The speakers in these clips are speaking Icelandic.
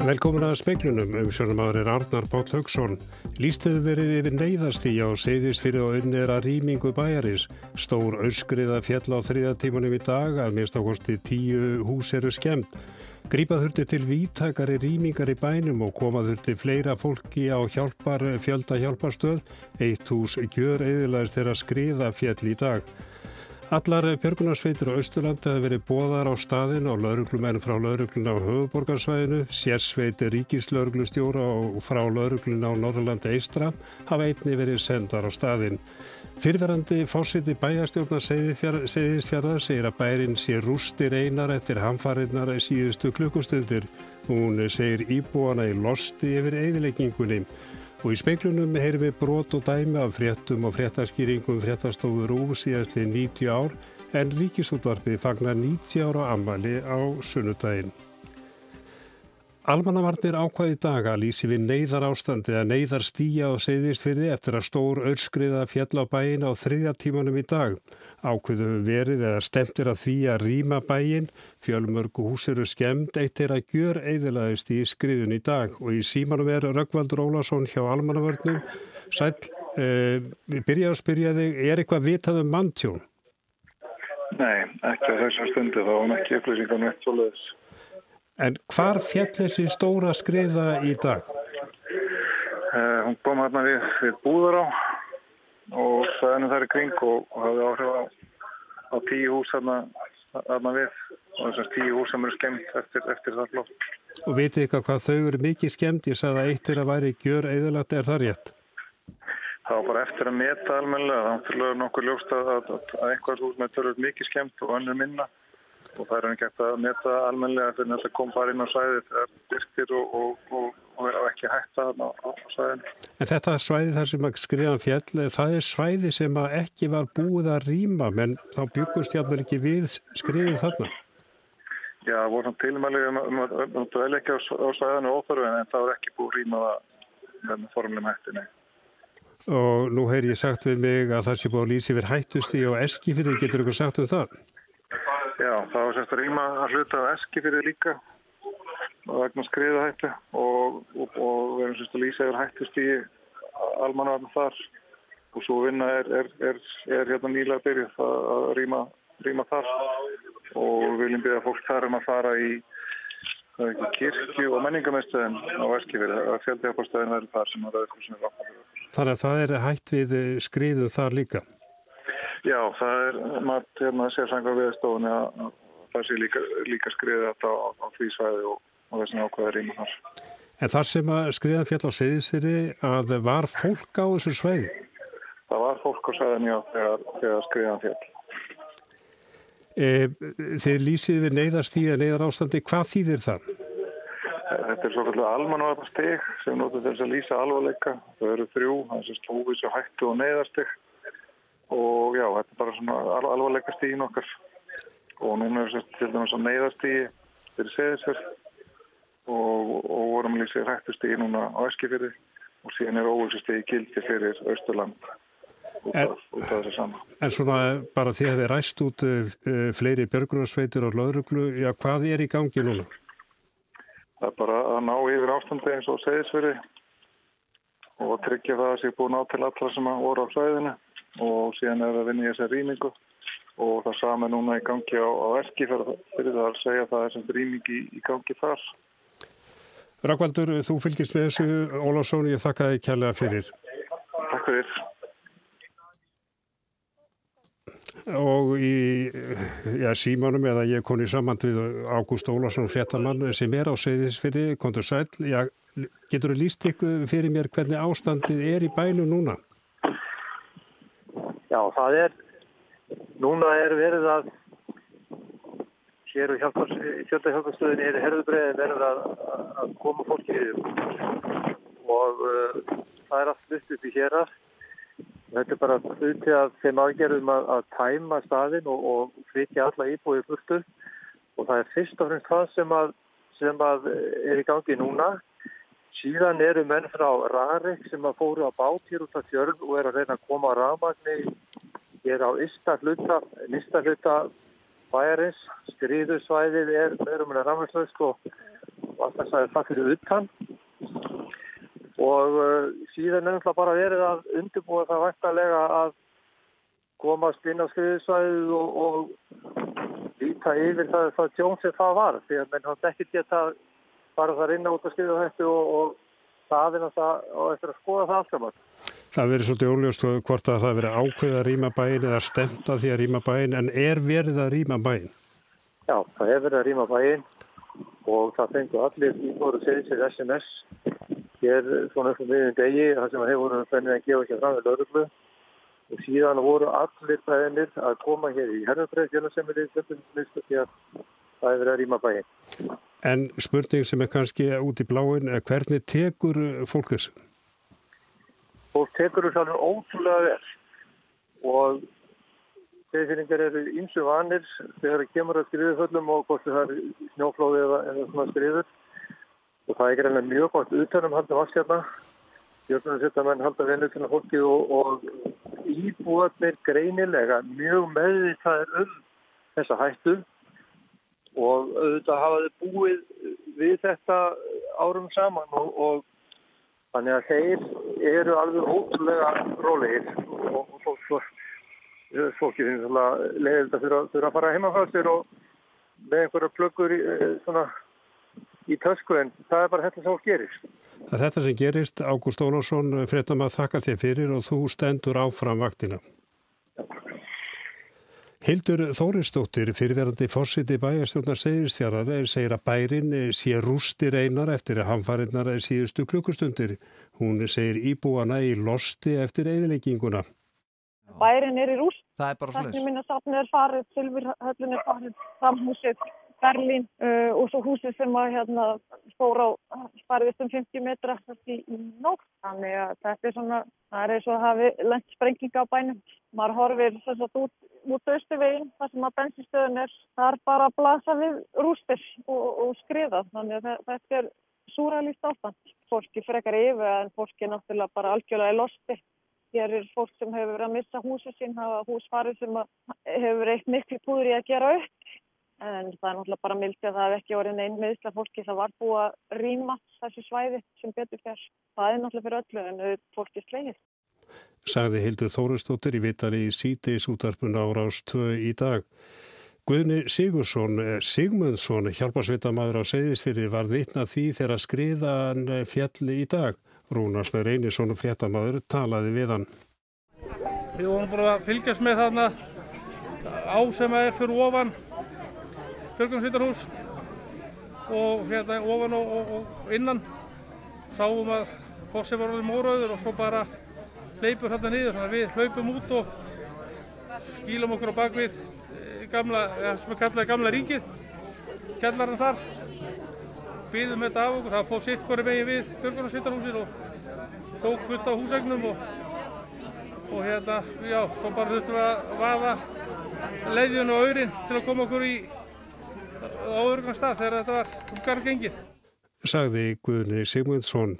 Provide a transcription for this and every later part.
Velkomin að speiklunum um sjónumadur er Arnar Páll Haugsson. Líst hefur verið yfir neyðastíja og segðist fyrir og unnir að rýmingu bæjaris. Stór öskriða fjall á þriða tímanum í dag að minnst ákosti tíu hús eru skemmt. Grípað þurfti til vítakari rýmingar í bænum og komað þurfti fleira fólki á hjálpar, fjölda hjálparstöð. Eitt hús gjör eðilaðist þeirra skriða fjall í dag. Allar björgunarsveitir á Östurlandi hafa verið bóðar á staðin og lauruglumenn frá laurugluna á höfuborgarsvæðinu, sérsveitir ríkislauruglustjóra og frá laurugluna á Norðurlandi Eistra hafa einni verið sendar á staðin. Fyrverandi fórsiti bæjastjórna segðisfjörðar segir að bærin sé rústir einar eftir hamfarinnar síðustu klukkustundir. Hún segir íbúana í losti yfir eðileggingunni. Og í speiklunum heyrum við brot og dæmi af fréttum og fréttaskýringum fréttastofur úr síðastli 90 ár en ríkisútvarpið fagnar 90 ára ammali á sunnudaginn. Almannavarnir ákvaði dag að lýsi við neyðar ástandi að neyðar stíja og segðist fyrir eftir að stór öllskriða fjall á bæin á þriðja tímanum í dag. Ákveðu verið eða stemtir að því að rýma bæin, fjölmörgu hús eru skemmt, eitt er að gjör eðilaðist í skriðun í dag og í símanum er Röggvaldur Ólason hjá Almannavörnum. Sæl, eh, við byrjaðum að spyrja þig, er eitthvað vitað um manntjón? Nei, ekki á þessar stundu, þá var ekki upplýsingar með leiðis. En hvar fjall þessi stóra skriða í dag? Uh, hún kom hérna við, við búður á og sæðinu þar í kring og, og hafði áhrif á, á tíu hús hérna, við og þessast tíu hús sem eru skemmt eftir, eftir það flott. Og vitið ykkar hvað þau eru mikið skemmt? Ég sagði að eitt er að væri gjör eðalagt, er það rétt? Það var bara eftir að meta almenlega, þannig að nokkur ljóst að, að, að einhvers hús með törur mikið skemmt og önnur minna og það er ekki eftir að meta almenlega fyrir að það kom bara inn á sæði þegar byrkir og, og, og, og ekki hægt að á, á sæðinu. En þetta svæði þar sem að skriðan fjall, það er svæði sem að ekki var búið að rýma, menn þá byggust jáfnvel ekki við skriðið þarna? Já, það voru tilmæli um, um, um, um dvel ekki á, sæðinu óþörfu en það var ekki búið að rýma það með formlum hættinni. Og nú heyr ég sagt við mig að það sé búið að lýsi verið hættusti og eski fyrir, getur ykkur sagt um það? Já, það var sérst að rýma að hluta á eski fyrir líka vegna skriðahættu og, og, og við erum sérst að lýsa yfir hættust í almanvarnar þar og svo vinna er, er, er, er hérna nýlega byrjuð að rýma, rýma þar og við viljum byrja fólk þar um að fara í kirkju og menningamestöðin á Eskifjörði að fjöldiðarpástæðin verður þar sem það er eitthvað sem er rátt. Þannig að það er hætt við skriðu þar líka? Já, það er maður hérna, sérsanga viðstofunni að það sé líka, líka skriðið þetta á, á því svæði og, og þessin ákvæða rýma þar. En þar sem að skriðan fjall á segðisfyrir að var fólk á þessu svæði? Það var fólk á svæðin, já, þegar, þegar skriðan fjall. E, þeir lýsið við neyðarstíða, neyðar ástandi, hvað þýðir það? Þetta er svo kallar almanvarpasteg sem notur þess að lýsa alvarleika. Það eru þrjú, það er svo stóvis og hættu og neyðarsteg og já, þetta er bara svona al alvarleika stígin okkar. Og núna er þetta til dæmis að neyðastígi fyrir seðisverð og, og vorum líka hættu stígi núna á Eskifjörði og síðan er óvöldstígi gildi fyrir Östurland út af, þessu sama. En svona bara því að við ræst út uh, fleiri björgunarsveitur og lauruglu, já hvað er í gangi núna? Það er bara að ná yfir ástandi eins og seðisverði og tryggja það að það sé búin á til allra sem voru á svæðinu og síðan er það að vinna í þessari rýmingu og það sami núna í gangi á, á erki fyrir það að segja að það er sem rýmingi í, gangi þar. Rakvaldur, þú fylgist með þessu Ólásson, ég þakka þig kærlega fyrir. Takk fyrir. Og í já, símanum eða ég koni saman við Ágúst Ólásson fréttamann sem er á segðisfyrir, kontur sæl, já, getur þú líst ykkur fyrir mér hvernig ástandið er í bænu núna? Já, það er, núna er verið að, hér og hjálparstöðin er herðubreið verið að, að koma fólki við og uh, það er allt upp í hér að. Þetta er bara hluti af þeim aðgerðum að, að tæma staðin og, og flytja alla íbúið burtu og það er fyrst og fremst það sem að, sem að er í gangi núna. Síðan eru menn frá Rarik sem að fóru á bát hér út af fjörn og er að reyna að koma á rafmagni hér á Ísta hluta, bæjarins. Skriðusvæðið er verið með rafmagnslöst og, vatnarsvæði það fyrir utan og uh, síðan er náttúrulega bara verið að undirbúa það vantarlega að komast inn á skriðisvæðið og, og líta yfir það, það tjón sem það var því að menn hann ekki geta fara þar inn á út að skriða þetta og, og það er náttúrulega og eftir að skoða það allt saman. Það verið svolítið óljóst hvort að það verið ákveð að rýma bæin eða stemt að því að rýma bæin en er verið að rýma bæin? Já, það er verið að rýma bæin og það fengur allir í voru sér SMS hér svona á miðjum degi þar sem hefur voruð fennið að gefa ekki fram við lauruglu og síðan voru allir bæðinir að koma hér í að það er verið að rýma bæin. En spurning sem er kannski út í bláin, hvernig tekur fólk þessu? Fólk tekur þessu alveg ótrúlega vel og Þeirfinningar eru ímsu vanir þegar það kemur að skriðuföllum og hvort það er snjóflóði eða, eða svona skriður. Og það er ekki mjög gott utanum halda vaskjarna. Björnum þetta menn halda vinnu til fólki og, og íbúðarnir greinilega mjög meðvitaðir um þessa hættu og auðvitað hafaði búið við þetta árum saman og, og þannig að þeir eru alveg ótrúlega rólegir og, fólki finnst leiðilegt að þurfa að fara heima frá sér og með einhverja plöggur í, eh, í tösku en það er bara þetta sem gerist. Það er þetta sem gerist. Ágúst Ólásson fréttam að þakka þér fyrir og þú stendur áfram vaktina. Hildur Þóristóttir, fyrirverandi fórsiti bæjarstjórnar segistjárað, segir að bærin sé rústir einar eftir að hamfarinnar síðustu klukkustundir. Hún segir íbúana í losti eftir eðilegginguna. Bærin er í rúst Það er bara svolítið. Þannig minna safnið er farið, Silvirhöllin er farið, Framhúsið, Berlín uh, og svo húsið sem að hérna stóra á spariðist um 50 metra í, í nótt. Þannig að þetta er svona, það er og að hafi lengt sprenginga á bænum. Maður horfir þess að út, út auðstuveginn, þar sem að bensinstöðun er, það er bara að blasa við rústir og, og skriða. Þannig að þetta er súrælýst ástand. Fólki frekar yfir en fólki er náttúrulega bara algjörlega í losti. Hér er fólk sem hefur verið að missa húsi sín, hafa húsfarið sem hefur eitt miklu púður í að gera upp. En það er náttúrulega bara mildi að það hef ekki orðin einn meðsla fólki það var búið að rýma þessu svæði sem betur fyrr. Það er náttúrulega fyrir öllu en þau fólki slegið. Sagði Hildur Þóristóttir í vitari í sítiðs útarpun árás 2 í dag. Guðni Sigursson, Sigmundsson, hjálparsveitamæður á segðisfyrir var vitna því þegar skriðan fjalli í dag. Rúnarsnær Einarsson og fréttamaður talaði við hann. Við vorum bara að fylgjast með þarna á sem er fyrir ofan Björgunsveitarhús og hérna ofan og, og, og innan. Sáum að fóssi var alveg móraður og svo bara hleypur hérna niður. Þannig að við hlaupum út og skýlum okkur á bakvið eh, gamla, sem er kallaði gamla ríkið kjallarinn þar. Býðum þetta af okkur, það fóð sitt hverju vegi við Björgunarsveitarhúsin og tók fullt á húsegnum og, og hérna, já, svo bara þurftum við að vaða leiðjun og auðrin til að koma okkur í á öðrugan stað þegar þetta var um garð gengið. Sagði Guðni Sigmundsson.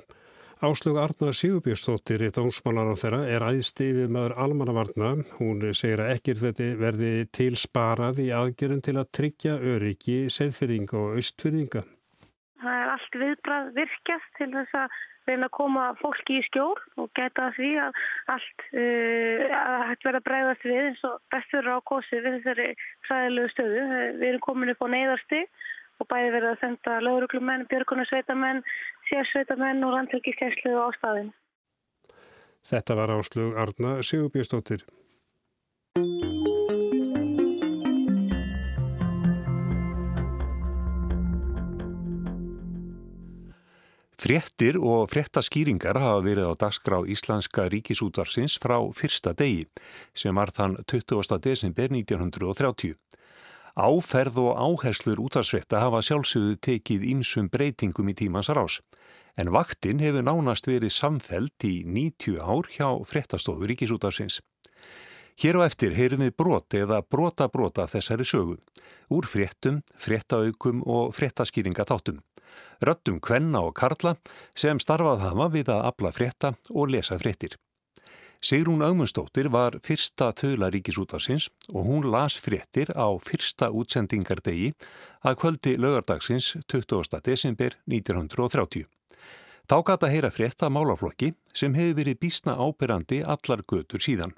Áslug Arnar Sigurbjörnstóttir í dómsmálar á þeirra er æðst yfir maður almannavarna. Hún segir að ekkert verði til sparað í aðgerðum til að tryggja öryggi, seðfyrringa og austfyrringa. Það er allt viðbrað virkjast til þess að reyna að koma fólki í skjól og geta því að allt uh, að hægt verða bregðast við eins og bestur á kosi við þessari sæðilegu stöðu. Við erum komin upp á neyðarsti og bæði verða að senda lauruglumenn, björgunarsveitamenn, sérsveitamenn og landhelgiskeslu á staðin. Þetta var áslug Arna Sigurbjörnstóttir. Fréttir og fréttaskýringar hafa verið á dagskrá Íslandska ríkisútvarsins frá fyrsta degi sem var þann 20. desember 1930. Áferð og áherslur útvarsfrétta hafa sjálfsögðu tekið ímsum breytingum í tímans rás en vaktinn hefur nánast verið samfelt í 90 ár hjá fréttastofu ríkisútvarsins. Hér á eftir heyrum við brot eða brota brota þessari sögu úr fréttum, fréttaaukum og fréttaskýringa þáttum röttum kvenna og karla sem starfað hafa við að abla frétta og lesa fréttir. Sigrún Augmundsdóttir var fyrsta þauðla ríkisútarsins og hún las fréttir á fyrsta útsendingardegi að kvöldi lögardagsins 20. desember 1930. Þá gata heyra frétta málaflokki sem hefur verið bísna ábyrrandi allar götur síðan.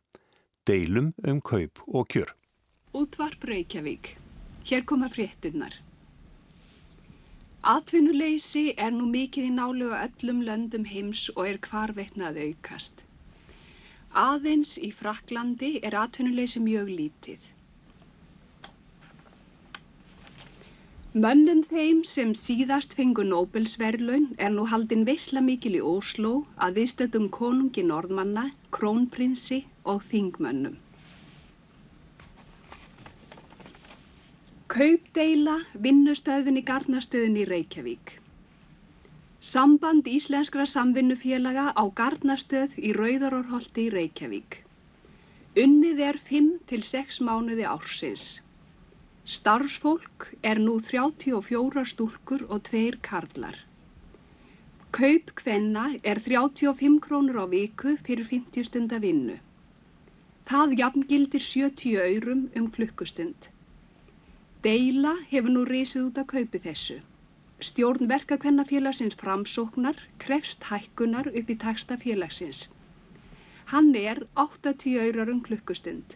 Deilum um kaup og kjör. Útvarp Reykjavík. Hér koma fréttinnar. Atvinnuleysi er nú mikið í nálega öllum löndum heims og er hvarveitnað aukast. Aðeins í Fraklandi er atvinnuleysi mjög lítið. Mönnum þeim sem síðast fengu Nobelsverlaun er nú haldinn veysla mikil í Óslo að viðstöldum konungi norðmanna, krónprinsi og þingmönnum. Kaupdeila vinnustöðvinni Garnastöðin í Reykjavík. Samband íslenskra samvinnufélaga á Garnastöð í Rauðarórholti í Reykjavík. Unnið er 5-6 mánuði ársins. Starfsfólk er nú 34 stúlkur og 2 karlar. Kaup kvenna er 35 krónur á viku fyrir 50 stunda vinnu. Það jafngildir 70 aurum um klukkustund. Deila hefur nú risið út að kaupi þessu. Stjórn verkakvennafélagsins framsóknar krefst hækkunar upp í taksta félagsins. Hann er 80 aurar um klukkustund.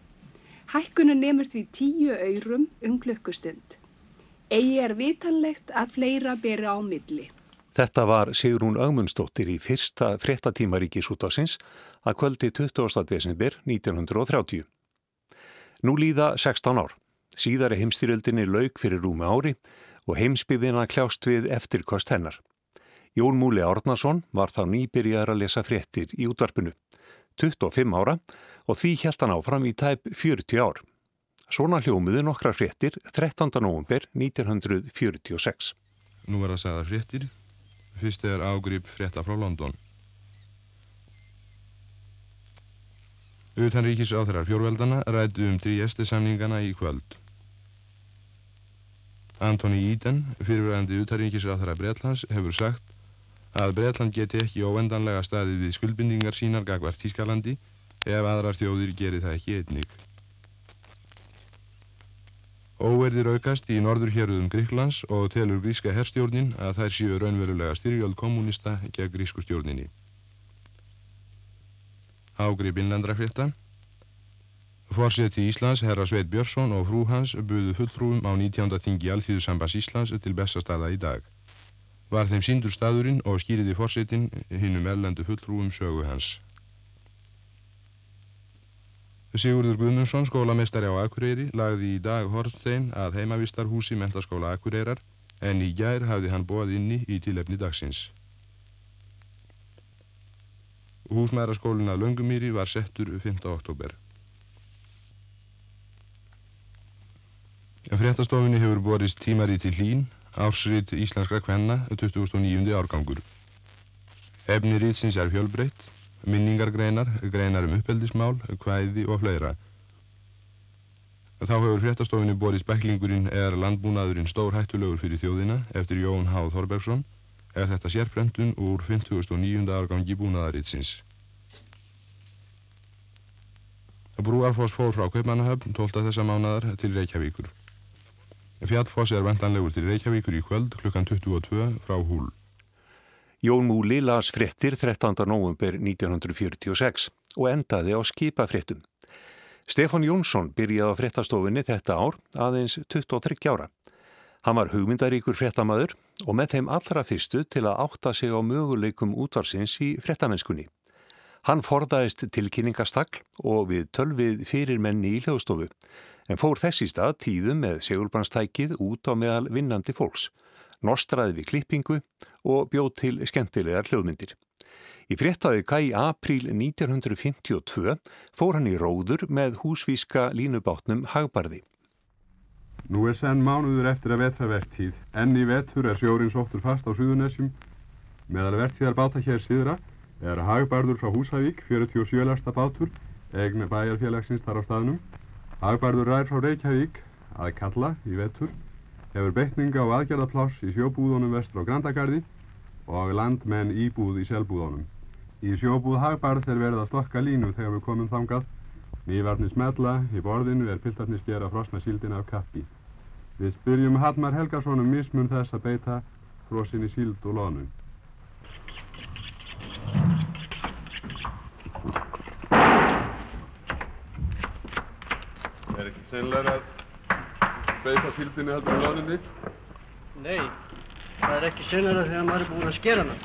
Hækkunin nefnir því 10 aurum um klukkustund. Egi er vitanlegt að fleira beri á milli. Þetta var Sigrún Augmundsdóttir í fyrsta fréttatímaríkis út á sinns að kvöldi 20. desember 1930. Nú líða 16 ár. Síðari heimstyrjöldinni lauk fyrir rúmi ári og heimsbyðina kljást við eftirkost hennar. Jón Múli Árnason var þá nýbyrjar að lesa fréttir í útvarpinu, 25 ára og því helt hann áfram í tæp 40 ár. Svona hljómiðu nokkra fréttir 13. november 1946. Nú verða að segja fréttir. Fyrst er ágrip frétta frá London. Utanríkis áþarar fjórveldana rætu um dríjesti samningana í kvöld. Antoni Íden, fyrirverðandi utaríkisráþara Breitlands, hefur sagt að Breitland geti ekki óendanlega staðið við skuldbindingar sínar gagvart Tískalandi ef aðrar þjóðir gerir það ekki einnig. Óverðir aukast í norður héröðum Gríklands og telur gríska herrstjórnin að þær séu raunverulega styrjöld kommunista gegn grísku stjórninni. Ágrip innlandra Fórseti Íslands, herra Sveit Björnsson og frú hans buðu fulltrúum á 19. þingi Alþýðusambas Íslands til bestastada í dag. Var þeim síndur staðurinn og skýriði fórsetin hinnum erlendu fulltrúum sögu hans. Sigurður Guðmundsson, skólamestari á Akureyri, lagði í dag Hortstein að heimavistarhúsi mentaskóla Akureyrar en í gær hafði hann bóð inni í tilefni dagsins. Húsmæraskólin að Löngumýri var settur 5. oktober. Fréttastofinni hefur borist tímaríti hlín, ársrít íslenskra kvenna 2009. árgangur. Efni rýtsins er fjölbreytt, minningargreinar, greinar um uppeldismál, kvæði og fleira. Þá hefur fréttastofinni borist bæklingurinn er landbúnaðurinn stór hættulegur fyrir þjóðina eftir Jón H. Þorbergsson ef þetta sérfremtun úr 59. árgangi búnaðarýtsins. Brúarfoss fór frá Kaupmannahöfn 12. þessa mánadar til Reykjavíkur. Fjallfoss er vendanlegur til Reykjavíkur í kvöld klukkan 22 frá húl. Jón Múli las frettir 13. november 1946 og endaði á skipafrettum. Stefan Jónsson byrjaði á frettastofinni þetta ár aðeins 23 ára. Hann var hugmyndaríkur frettamæður og með þeim allra fyrstu til að átta sig á möguleikum útvarsins í frettamennskunni. Hann forðaðist tilkynningastagl og við tölvið fyrir menni í hljóðstofu en fór þessi stað tíðum með segulbrannstækið út á meðal vinnandi fólks, nostraði við klippingu og bjóð til skemmtilegar hljóðmyndir. Í fréttaði kæ í apríl 1952 fór hann í róður með húsvíska línubátnum Hagbarði. Nú er senn mánuður eftir að vetra vertíð. Enn í vetur er sjórin sóttur fast á Suðunessjum. Meðal vertíðar báta hér síðra er Hagbarður frá Húsavík, 47 lasta bátur, eign bæjarfélagsins þar á staðnum. Hagbarður rær frá Reykjavík að kalla í vetur hefur beitninga á aðgerðapláss í sjóbúðunum vestur á Grandagarði og landmenn íbúð í selbúðunum. Í sjóbúð hagbarð er verið að stokka línu þegar við komum þangað. Nývarnir smella, í borðinu er piltarnir skera frosna síldina af kappi. Við spyrjum Hallmar Helgarsson um mismun þess að beita frosinni síld og lónum. Er sennilega að beita síldinni heldur lóninni? Nei, það er ekki sennilega þegar maður er búin að skera hana.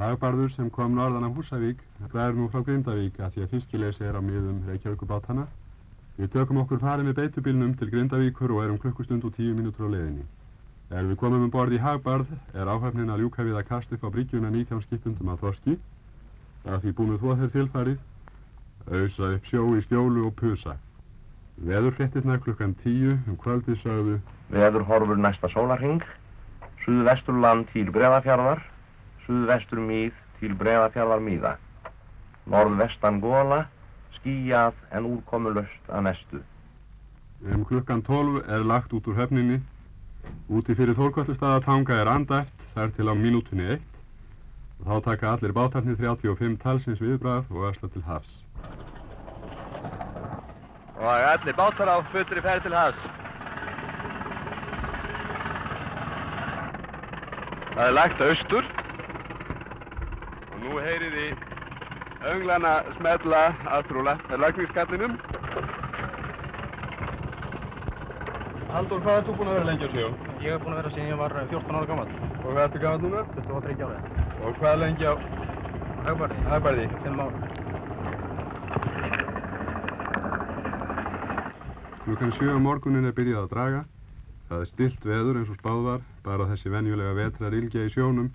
Hagbarður sem kom norðan af Húsavík ræður nú frá Grindavík að því að fiskileysi er á miðum Reykjavíkubátana. Við tökum okkur farið með beitubílnum til Grindavíkur og erum klukkustund og tíu mínútur á leiðinni. Er við komum um borð í Hagbarð er áhafnin að ljúka við að kasta upp á bryggjuna 19 skipundum að þorski. Það er því búin við þvó þeir tilfarið, auðsa upp sjó í skjólu og pusa. Veðurfrettirna klukkan 10 um kvöldið sagðu Veður horfur næsta sólarhing, suðvesturland til Breðafjarðar, suðvestur míð til Breðafjarðar míða. Norðvestan góla, skíjað en úrkomulöst að nestu. Um klukkan 12 er lagt út úr höfninni. Úti fyrir Þórkvöldustadatanga er andæft þar til á mínútunni eitt. Þá taka allir bátarnir 35 talsins viðbrað og ösla til hafs. Og allir bátar á fullri ferð til hafs. Það er lagt austur og nú heyrir þið önglana smella að frú lagningskallinum. Haldur, hvað ert þú búinn að vera lengi á sjó? Ég hef búin að vera síðan ég var 14 ára gammal. Og hvað ertu gammal núna? 23 ára. Og hvað lengi á Hagbarði. Hagbarði? 5 ára. Klukkan 7 á morgunin er byrjað að draga. Það er stilt veður eins og spáð var, bara þessi venjulega vetrar ilgja í sjónum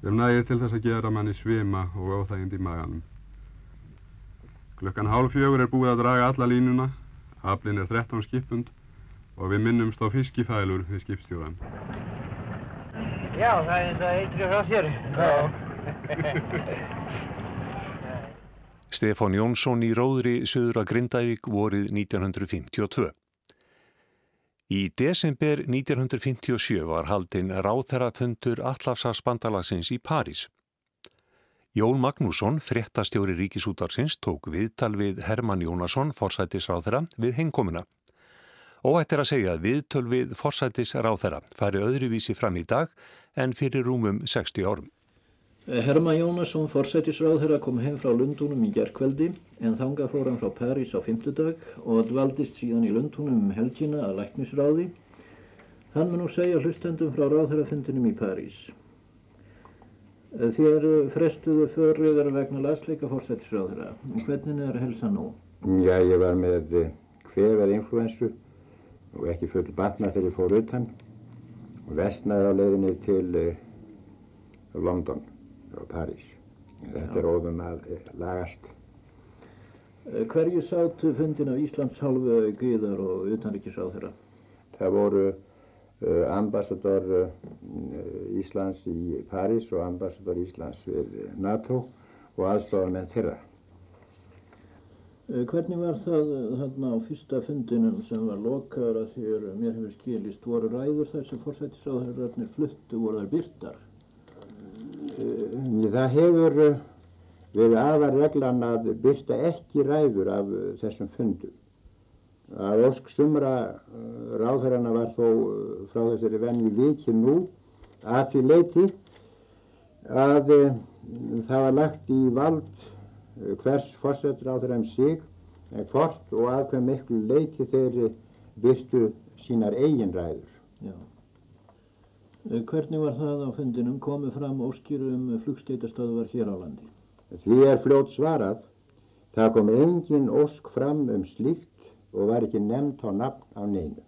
sem nægir til þess að gera manni svima og óþægind í maganum. Klukkan hálf fjögur er búið að draga alla línuna, aflinn er 13 skipund og við minnumst á fiskifælur við skipstjóðan. Já, það er eins og eitri frá sér. Já. Stefán Jónsson í Róðri Suður að Grindavík vorið 1952. Í desember 1957 var haldinn ráþerafundur Allafsars bandalagsins í París. Jón Magnússon, fréttastjóri ríkisútarsins, tók viðtal við Herman Jónasson, forsættisráþera, við hengkomuna. Óætt er að segja að viðtöl við forsættisráþera fari öðruvísi fram í dag en fyrir rúmum 60 árum. Herman Jónasson, forsættisráþera, kom heim frá Lundunum í gerðkveldi en þanga fór hann frá París á fymtudag og dvaldist síðan í Lundunum um helgina að læknisráði. Hann mun nú segja hlustendum frá ráþærafundinum í París. Þér frestuðu förriðar vegna lasleika forsættisráþera. Hvernig er helsa nú? Já, ég var með hverjar influensu og ekki full batna þegar ég fór utan og vestnaði á leiðinni til London og París. Þetta er óðum að lagast. Hverju sátu fundin af Íslands hálfu Guðar og utanrikiðsáð þeirra? Það voru uh, ambassador uh, Íslands í París og ambassador Íslands við NATO og aðstofan með þeirra. Hvernig var það þarna á fyrsta fundinum sem var lokaður að þér mér hefur skilist voru ræður þar sem fórsættisáðurarnir fluttu voru þar byrtar? Það hefur verið aðvar reglan að byrta ekki ræður af þessum fundum. Að ósk sumra ráðherrana var þó frá þessari venni vikið nú að því leiti að það var lagt í vald hvers þeirra um sig hvort og að hver miklu leiti þeir byrtu sínar eigin ræður. Já. Hvernig var það á fundinum komið fram óskýrum flugsteitastöðuvar hér á landi? Því er fljótt svarað. Það kom engin ósk fram um slíkt og var ekki nefnt á nafn á neinu.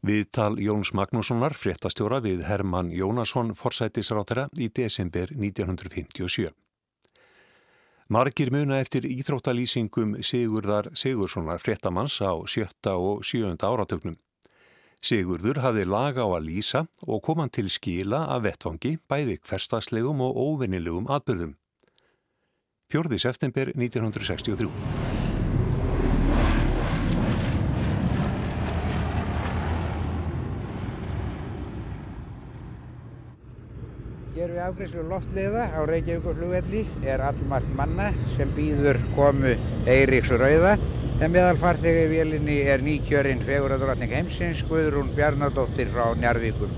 Viðtal Jóns Magnússonar, fréttastjóra við Herman Jónasson, forsætisrátara í desember 1957. Margir muna eftir íþróttalýsingum Sigurðar Sigurssonar fréttamanns á sjötta og sjöunda áratögnum. Sigurður hafði laga á að lýsa og kom hann til skila af vettfangi bæði hverstaslegum og óvinnilegum atbyrðum. 4. september 1963. Hér við afgriðslu loftleiða á Reykjavíkuflugvelli er allmart manna sem býður komu Eiríks Rauða en meðal farþegi í vélinni er nýkjörinn fegurðardrottning heimsins Guðrún Bjarnadóttir frá Njarvíkum.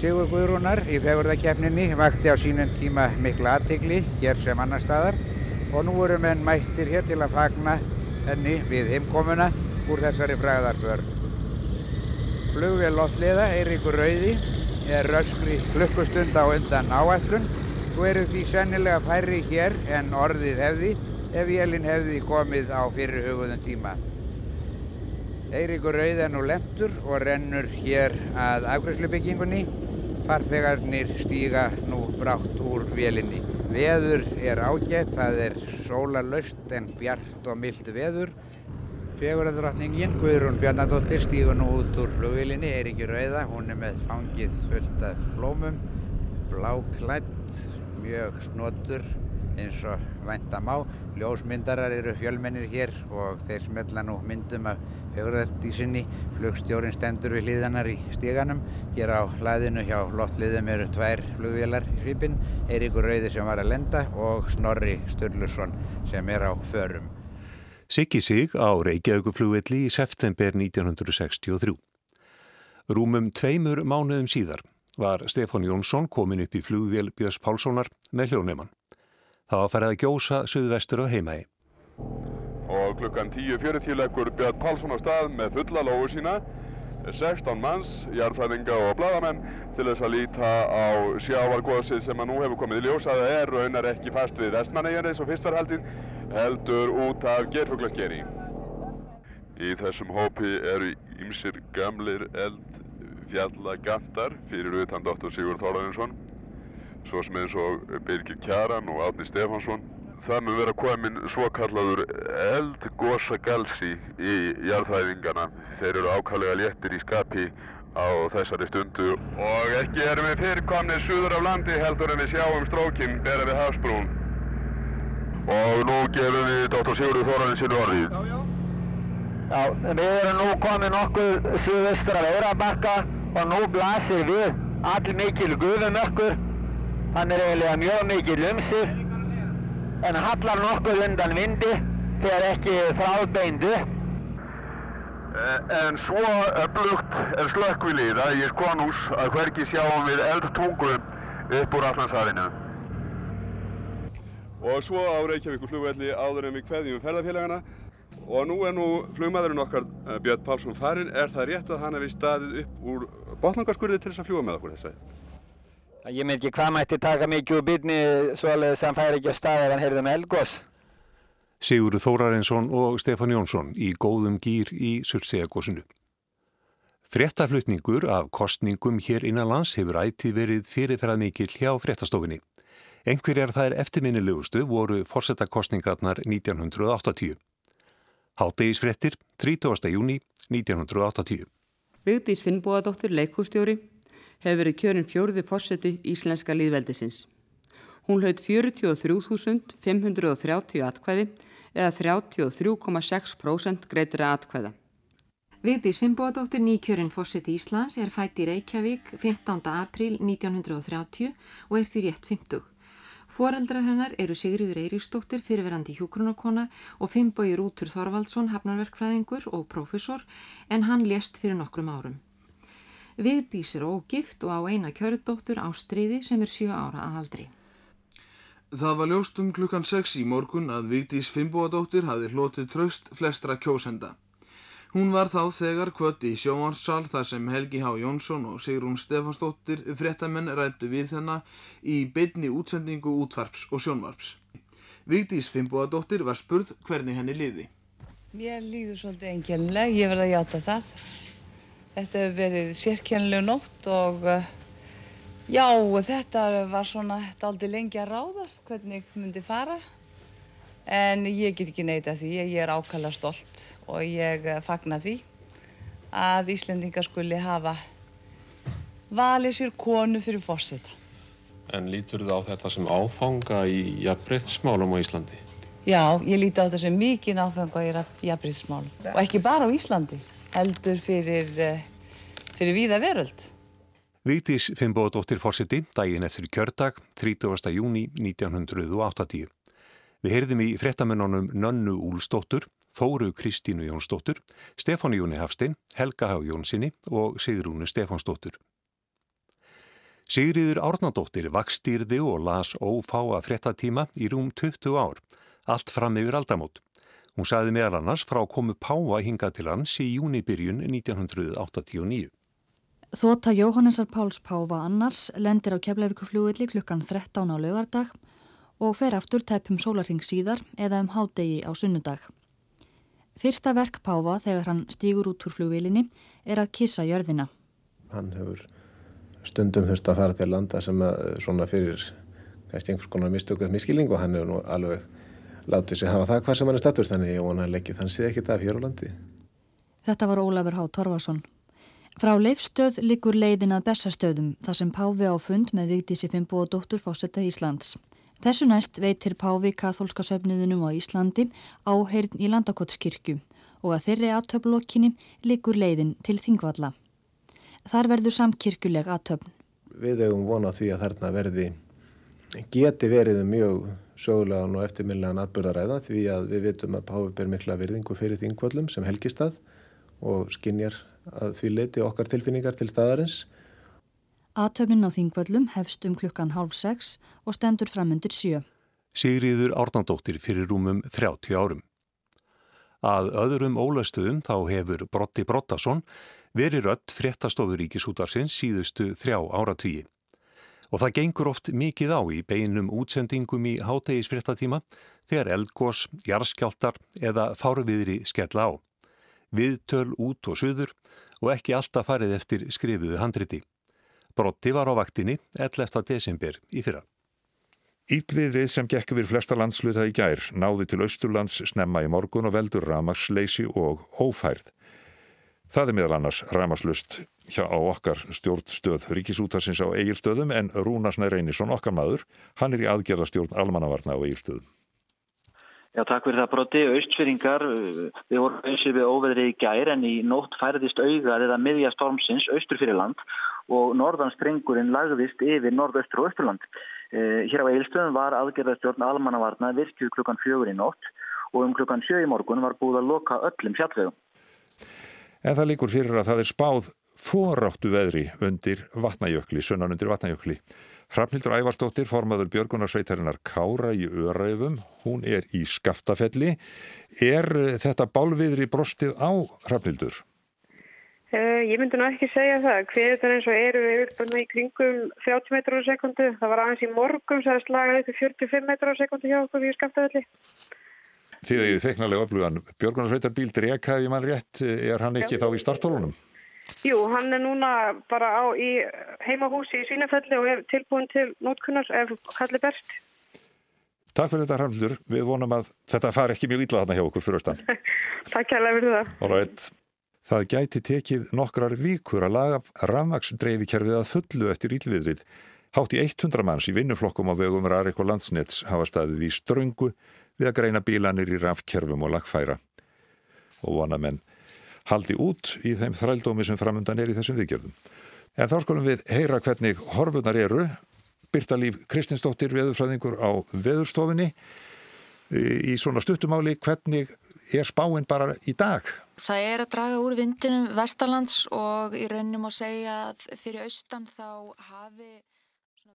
Sigur Guðrúnar í fegurðarkeppninni vakti á sínum tíma mikla aðtegli hér sem annar staðar og nú eru menn mættir hér til að fagna henni við heimkomuna úr þessari fræðarför. Flugvél loftleiða Eiríkur Rauði er röskri klukkustund á undan áætlun og eru því sennilega færri hér en orðið hefði ef vélinn hefði komið á fyrirhugðun tíma. Eiríkur Rauð er nú lendur og rennur hér að afgræslubyggingunni. Farþegarnir stíga nú brátt úr vélinni. Veður er ágætt, það er sólarlaust en bjart og mild veður. Fegurðardrottningin Guðrún Bjarnadóttir stígur nú út úr flugvílinni, Eiríki Rauða. Hún er með fangið fullt af blómum, bláklætt, mjög snotur eins og vænta má. Ljósmyndarar eru fjölmennir hér og þeir smetla nú myndum af fegurðardísinni. Flugstjórin stendur við hlýðanar í stíganum. Hér á hlaðinu hjá loftliðum eru tvær flugvélar í svipin. Eiríkur Rauði sem var að lenda og Snorri Sturluson sem er á förum. Siggi sig á Reykjavíkuflugvelli í september 1963. Rúmum tveimur mánuðum síðar var Stefán Jónsson komin upp í flugvél Björns Pálssonar með hljóneimann. Það var færið að gjósa suðvestur á heimægi. Og klukkan 10.40 leggur Björn Pálsson á stað með fulla lófu sína, 16 manns, jarðfræðinga og bladamenn til þess að líta á sjávargóðsið sem að nú hefur komið í ljós að það er raunar ekki fast við vestmanneigjan eins og fyrst var haldið, heldur út af gerfuglaskeri. Í þessum hópi eru ýmsir gamlir eldfjallagantar fyrir utan Dr. Sigurd Þorðarinsson svo sem eins og Birgir Kjaran og Átni Stefánsson. Það mun vera komin svokallaður eldgosagalsi í jarðhæðingana. Þeir eru ákallega léttir í skapi á þessari stundu og ekki erum við fyrirkomnið suður af landi heldur en við sjáum strókinn bera við hafsbrún. Og nú gefum við Dr. Sigurður Þóranin sínu orðið. Já, já. Já, við erum nú komið nokkuð suðaustur af Eirabakka og nú blasir við all mikil guðumökkur Hann er eiginlega mjög mikið lumsið en hallar nokkuð undan vindi þegar ekki þráðbeint upp. En svo öflugt er slökkvilið að ég skonús að hverki sjáum við eldtungu upp úr allansafinu. Og svo á Reykjavíkur flugvelli áður en við kveðjum ferðarfélagana og nú er nú flugmaðurinn okkar Björn Pálsson farinn. Er það rétt að hann hefði staðið upp úr botlangarskurði til þess að fljúa með okkur þess að? Ég með ekki hvað mætti taka mikið úr byrni svoleiðis að hann fær ekki á stað ef hann heyrði með eldgós. Sigurður Þórarinsson og Stefán Jónsson í góðum gýr í Surtsegagósinu. Frettaflutningur af kostningum hér innan lands hefur ætið verið fyrirferðað mikill hjá frettastofinni. Engverjar þær eftirminnilegustu voru forsetakostningarnar 1980. Háttegisfrettir 30. júni 1980. Vigdís Finnbóadóttir leikústjóri hefur verið kjörinn fjórði fórseti Íslenska líðveldisins. Hún hlaut 43.530 atkvæði eða 33,6% greitra atkvæða. Vigdís Finnbóadóttir nýkjörinn fórseti Íslands er fætt í Reykjavík 15. april 1930 og er því rétt 50. Fóreldrar hennar eru Sigriður Eiríksdóttir fyrirverandi hjúgrunarkona og Finnbói Rútur Þorvaldsson hafnarverkfræðingur og prófessor en hann lést fyrir nokkrum árum. Vigdís er ógift og á eina kjördóttur Ástriði sem er 7 ára að aldri. Það var ljóst um klukkan 6 í morgun að Vigdís Finnbóadóttir hafði hlotið tröst flestra kjósenda. Hún var þá þegar kvött í sjóansal þar sem Helgi H. Jónsson og Sigrún Stefansdóttir fréttamenn rættu við þennan í beinni útsendingu útvarps og sjónvarps. Vigdís Finnbóadóttir var spurð hvernig henni liði. Mér líður svolítið engjörnuleg, ég verði að hjáta það. Þetta hefur verið sérkjænlega nótt og uh, já, þetta var svona aldrei lengi að ráðast hvernig myndi fara. En ég get ekki neyta því, ég er ákala stolt og ég fagna því að Íslendingar skuli hafa valið sér konu fyrir fórseta. En lítur þið á þetta sem áfanga í jafnbreyðsmálum á Íslandi? Já, ég líti á þetta sem mikið áfanga í jafnbreyðsmálum. Og ekki bara á Íslandi, heldur fyrir, fyrir víða veröld. Vigdís Finnbóðdóttir fórseti daginn eftir kjördag 30. júni 1980. Við heyrðum í frettamennunum Nönnu Úlstóttur, Þóru Kristínu Jónsdóttur, Stefán Jóni Hafstein, Helga Há Jónssoni og Sigrúnu Stefánsdóttur. Sigriður Árnandóttir vakstýrði og las ófáa frettatíma í rúm 20 ár, allt fram yfir aldamót. Hún saði meðal annars frá komu Páa hinga til hans í júnibyrjun 1989. Þóta Jóhannesar Páls Páfa annars lendir á keflavíkuflúilli klukkan 13 á laugardag og fer aftur tæpum sólarhing síðar eða um hádegi á sunnudag. Fyrsta verk Páfa þegar hann stýgur út úr flugvilinni er að kissa jörðina. Hann hefur stundum þurft að fara til landa sem að svona fyrir kannski einhvers konar mistökuð miskilning og hann hefur nú alveg látið sig hafa það hvað sem hann er statur þannig ég vona að leggja þann sé ekki það hér á landi. Þetta var Ólafur Há Torfarsson. Frá leifstöð likur leiðin að Bessastöðum þar sem Páfi á fund með Vigdísi Fimbo og dóttur Fósetta Íslands. Þessu næst veitir Páfi katholska söfniðinum á Íslandi áheirn í Landakotskirkju og að þeirri aðtöflokkinni likur leiðin til Þingvalla. Þar verður samkirkjuleg aðtöfn. Við hefum vonað því að þarna verði geti verið um mjög sögulegan og eftirmillegan atbyrðaræða því að við vitum að Páfi ber mikla virðingu fyrir Þingvallum sem helgistað og skinjar að því leiti okkar tilfinningar til staðarins Atöfnin á Þingvöllum hefst um klukkan hálf sex og stendur fram undir sjö. Sigriður Árnandóttir fyrir rúmum 30 árum. Að öðrum ólastöðum þá hefur Brotti Brottason verið rött fréttastofur ríkisútarsins síðustu þrjá áratvíi. Og það gengur oft mikið á í beinum útsendingum í hátegis fréttatíma þegar eldgós, jarskjáltar eða fárviðri skella á. Viðtöl út og suður og ekki alltaf farið eftir skrifuðu handriti. Brotti var á vaktinni 11. desember í fyrra. Ílviðrið sem gekk við flesta landsluta í gær náði til Östurlands snemma í morgun og veldur ramarsleysi og ófærð. Það er meðal annars ramaslust hjá á okkar stjórnstöð ríkisútarsins á eigilstöðum en Rúnarsnæ Reynisson okkar maður, hann er í aðgerðastjórn almannavarna á eigilstöðum. Já, takk fyrir það broti. Austfyrringar, við vorum auðsir við óveðrið í gær en í nótt færðist augað eða miðja stormsins austur fyrir land og norðanstrengurinn lagðist yfir norðaustur og austurland. Eh, hér á Eilstöðum var aðgerðastjórn almannavarna virkjuð klukkan fjögur í nótt og um klukkan sjö í morgun var búið að loka öllum fjallvegum. En það líkur fyrir að það er spáð foráttu veðri undir vatnajökli, sunnan undir vatnajökli. Hrafnildur Ævarsdóttir, formaður Björgunarsveitarinnar Kára í Öræfum, hún er í skaftafelli. Er þetta bálviðri brostið á Hrafnildur? Uh, ég myndi nú ekki segja það. Hviðutan eins og eru yfirbunna í kringum 30 metrar á sekundu. Það var aðeins í morgum sem það slagaði í 45 metrar á sekundu hjá okkur í skaftafelli. Að ég feiknarlega öflugan. Björgunarsveitarbíl Dreka, ef ég mann rétt, er hann ekki Já. þá í startólunum? Jú, hann er núna bara á í heimahúsi í Svínafelli og er tilbúin til nótkunnar ef kalli berst. Takk fyrir þetta Hrafnildur. Við vonum að þetta fari ekki mjög illa þarna hjá okkur fyrir austan. Takk kærlega fyrir það. Alright. Það gæti tekið nokkrar vikur að laga rafmaksdreifikerfið að fullu eftir ílviðrið. Hátt í 100 manns í vinnuflokkum á vegum Rarik og Landsnets hafa staðið í ströngu við að greina bílanir í rafkerfum og lagfæra. Og vona menn haldi út í þeim þrældómi sem framundan er í þessum viðgjörðum. En þá skulum við heyra hvernig horfunar eru. Birta Líf Kristinsdóttir, veðurfræðingur á veðurstofinni. Í svona stuttumáli, hvernig er spáinn bara í dag? Það er að draga úr vindinum Vestalands og í raunum að segja að fyrir austan þá hafi